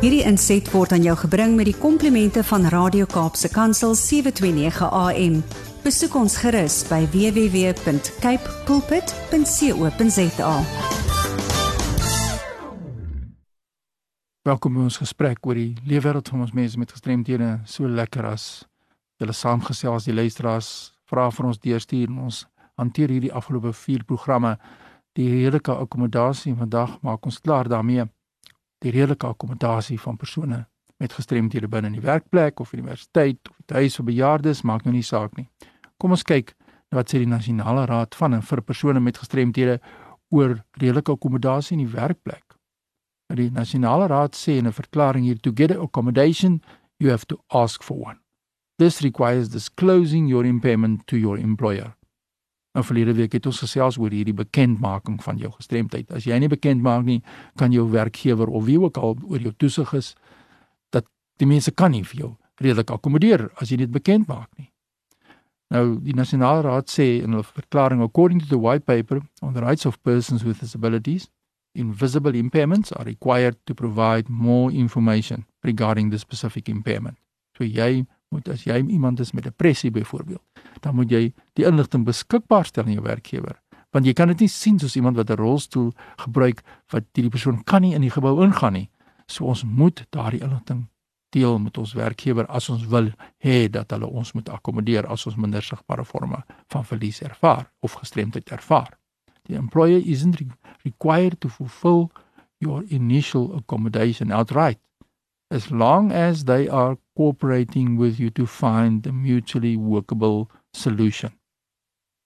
Hierdie inset word aan jou gebring met die komplimente van Radio Kaapse Kansel 729 AM. Besoek ons gerus by www.cape pulpit.co.za. Welkom by ons gesprek oor die leefwêreld van ons mense met gestremdhede. So lekker as julle saamgesels, die luisteraars vra vir ons deurstuur en ons hanteer hierdie afgelope 4 programme die redelike akkommodasie vandag maak ons klaar daarmee die redelike akkommodasie van persone met gestremdhede binne in die werkplek of universiteit of huis vir bejaardes maak nou nie saak nie. Kom ons kyk wat sê die nasionale raad van en vir persone met gestremdhede oor redelike akkommodasie in die werkplek. Nou die nasionale raad sê in 'n verklaring hier to get accommodation you have to ask for one. This requires disclosing your impairment to your employer. Nou verlede week het ons gesels oor hierdie bekendmaking van jou gestremdheid. As jy nie bekend maak nie, kan jou werkgewer of wie ook al oor jou toesig is dat die mense kan nie vir jou redelik akkommodeer as jy dit bekend maak nie. Nou die Nasionale Raad sê in 'n verklaring according to the white paper on the rights of persons with disabilities, invisible impairments are required to provide more information regarding the specific impairment. So jy moet as jy iemand is met depressie byvoorbeeld, dan moet jy die inligting beskikbaar stel aan jou werkgewer, want jy kan dit nie sien soos iemand wat 'n rolstoel gebruik wat hierdie persoon kan nie in die gebou ingaan nie. So ons moet daardie inligting deel met ons werkgewer as ons wil hê dat hulle ons moet akkommodeer as ons minder sigbare forme van verlies ervaar of gestremdheid ervaar. The employer isn't required to fulfill your initial accommodation outright as long as they are cooperating with you to find a mutually workable solution.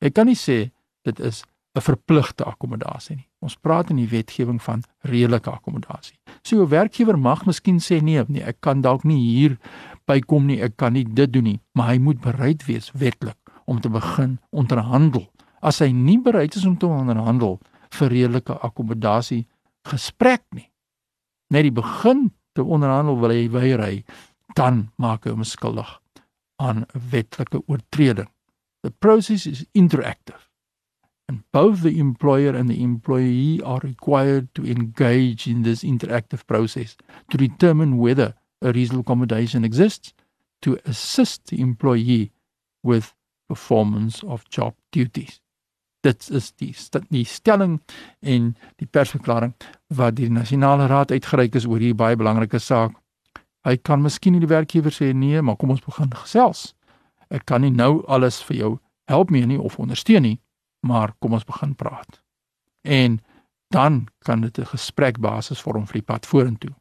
Ek kan nie sê dit is 'n verpligte akkommodasie nie. Ons praat in die wetgewing van redelike akkommodasie. So 'n werkgewer mag miskien sê nee, nee, ek kan dalk nie hier bykom nie, ek kan nie dit doen nie, maar hy moet bereid wees wetlik om te begin onderhandel. As hy nie bereid is om te onderhandel vir redelike akkommodasie gesprek nie, net die begin te onderhandel wil hy weier hy dan maak hy hom skuldig aan 'n wetlike oortreding. The process is interactive and both the employer and the employee are required to engage in this interactive process to determine whether a reasonable accommodation exists to assist the employee with performance of job duties dit is die die stelling en die persverklaring wat die nasionale raad uitgereik is oor hierdie baie belangrike saak. Hy kan miskien nie die werkgewer sê nee, maar kom ons begin gesels. Ek kan nie nou alles vir jou help mee nie of ondersteun nie, maar kom ons begin praat. En dan kan dit 'n gesprekbasis vorm vir die pad vorentoe.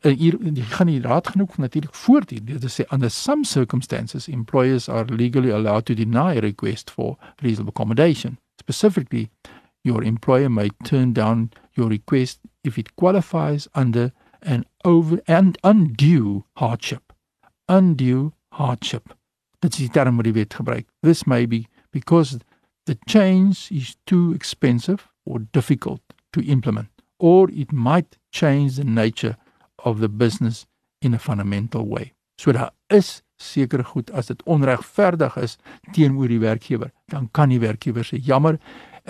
Eh, hier die gaan nie raad genoeg natuurlik voortduur. Dit is sê under some circumstances employers are legally allowed to deny a request for reasonable accommodation. Specifically, your employer may turn down your request if it qualifies under an over and undue hardship. Undue hardship. Dit is die term wat die wet gebruik. This may be because the change is too expensive or difficult to implement or it might change the nature of the business in a fundamental way. So daar is sekere goed as dit onregverdig is teenoor die werkgewer, dan kan die werkgewer sê jammer,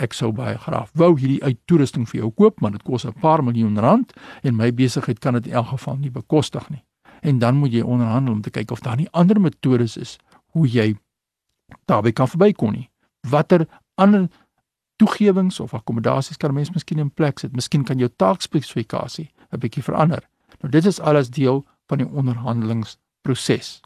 ek sou baie graag wou hierdie uittoerusting vir jou koop, maar dit kos 'n paar miljoen rand en my besigheid kan dit in elk geval nie bekostig nie. En dan moet jy onderhandel om te kyk of daar nie ander metodes is hoe jy daarby kan verbykom nie. Watter ander toegewings of akkommodasies kan mens miskien in plek sit? Miskien kan jou taakspesifikasie 'n bietjie verander. Nou dit is alles deel van die onderhandelingsproses.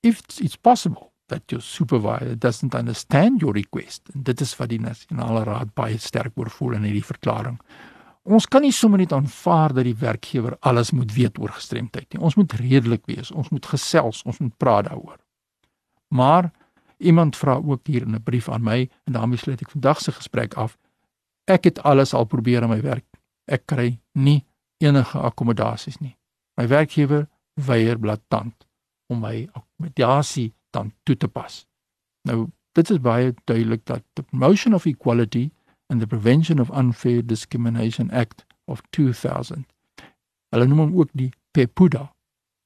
If it's possible that your supervisor doesn't understand your request, en dit is wat die nasionale raad baie sterk oorvoel in hierdie verklaring. Ons kan nie sommer net aanvaar dat die werkgewer alles moet weet oor gestremdheid nie. Ons moet redelik wees, ons moet gesels, ons moet praat daaroor. Maar iemand vra ook hier in 'n brief aan my en daarmee sluit ek vandag se gesprek af. Ek het alles al probeer in my werk. Ek kry nie enige akkommodasies nie. My werkgewer weier blaatant om my akkommodasie dan toe te pas. Nou, dit is baie duidelik dat the Promotion of Equality and the Prevention of Unfair Discrimination Act of 2000. Hulle noem hom ook die PEPUDA.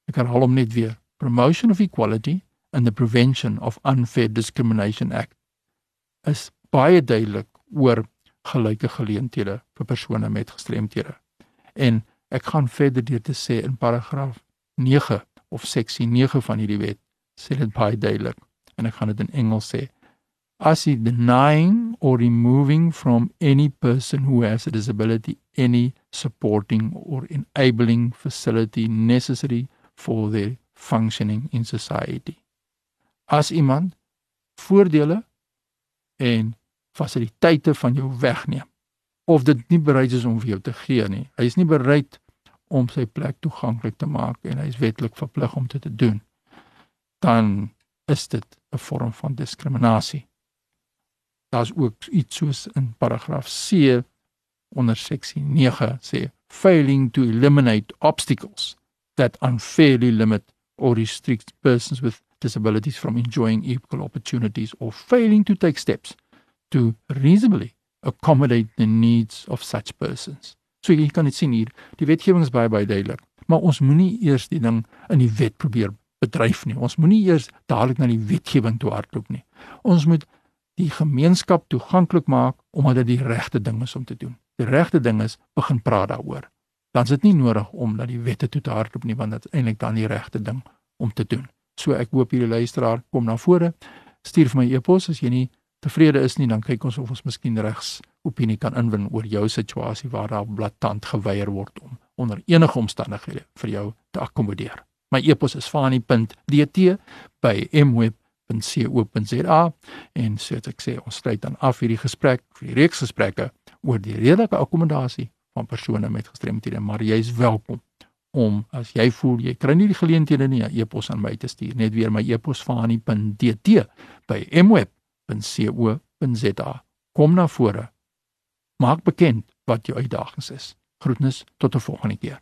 Ek kan hom net weer. Promotion of Equality and the Prevention of Unfair Discrimination Act is baie duidelik oor gelyke geleenthede vir persone met gestremthede en Ek gaan verder deur te sê in paragraaf 9 of seksie 9 van hierdie wet sê dit baie duidelik en ek gaan dit in Engels sê. As he denying or removing from any person who has a disability any supporting or enabling facility necessary for their functioning in society. As iemand voordele en fasiliteite van jou wegneem of dit nie bereid is om vir jou te gee nie. Hy is nie bereid om sy plek toeganklik te maak en hy is wetlik verplig om dit te doen. Dan is dit 'n vorm van diskriminasie. Daar's ook iets soos in paragraaf C onder seksie 9 sê failing to eliminate obstacles that unfairly limit or restrict persons with disabilities from enjoying equal opportunities or failing to take steps to reasonably accommodate the needs of such persons. So jy kan dit sien hier, die wetgewing is baie baie duidelik, maar ons moenie eers die ding in die wet probeer bedryf nie. Ons moenie eers dadelik na die wetgewing toe hardloop nie. Ons moet die gemeenskap toeganklik maak omdat dit die regte ding is om te doen. Die regte ding is begin praat daaroor. Dan is dit nie nodig om na die wette toe te hardloop nie want dit is eintlik dan die regte ding om te doen. So ek hoop hierdie luisteraar kom na vore. Stuur vir my e-pos as jy nie tevrede is nie, dan kyk ons of ons miskien regs opinie kan inwin oor jou situasie waar daar blaatant geweier word om onder enige omstandighede vir jou te akkommodeer. My e-pos is fani.dt@mweb.co.za en soos ek sê, ons sluit dan af hierdie gesprek, hierdie reeks gesprekke oor die redelike akkommodasie van persone met gestremthede, maar jy is welkom om as jy voel jy kry nie die geleenthede nie, 'n e-pos aan my te stuur. Net weer my e-pos fani.dt@mweb.co.za. Kom na vore. Maak bekend wat jou uitdagings is. Groetnis tot 'n volgende keer.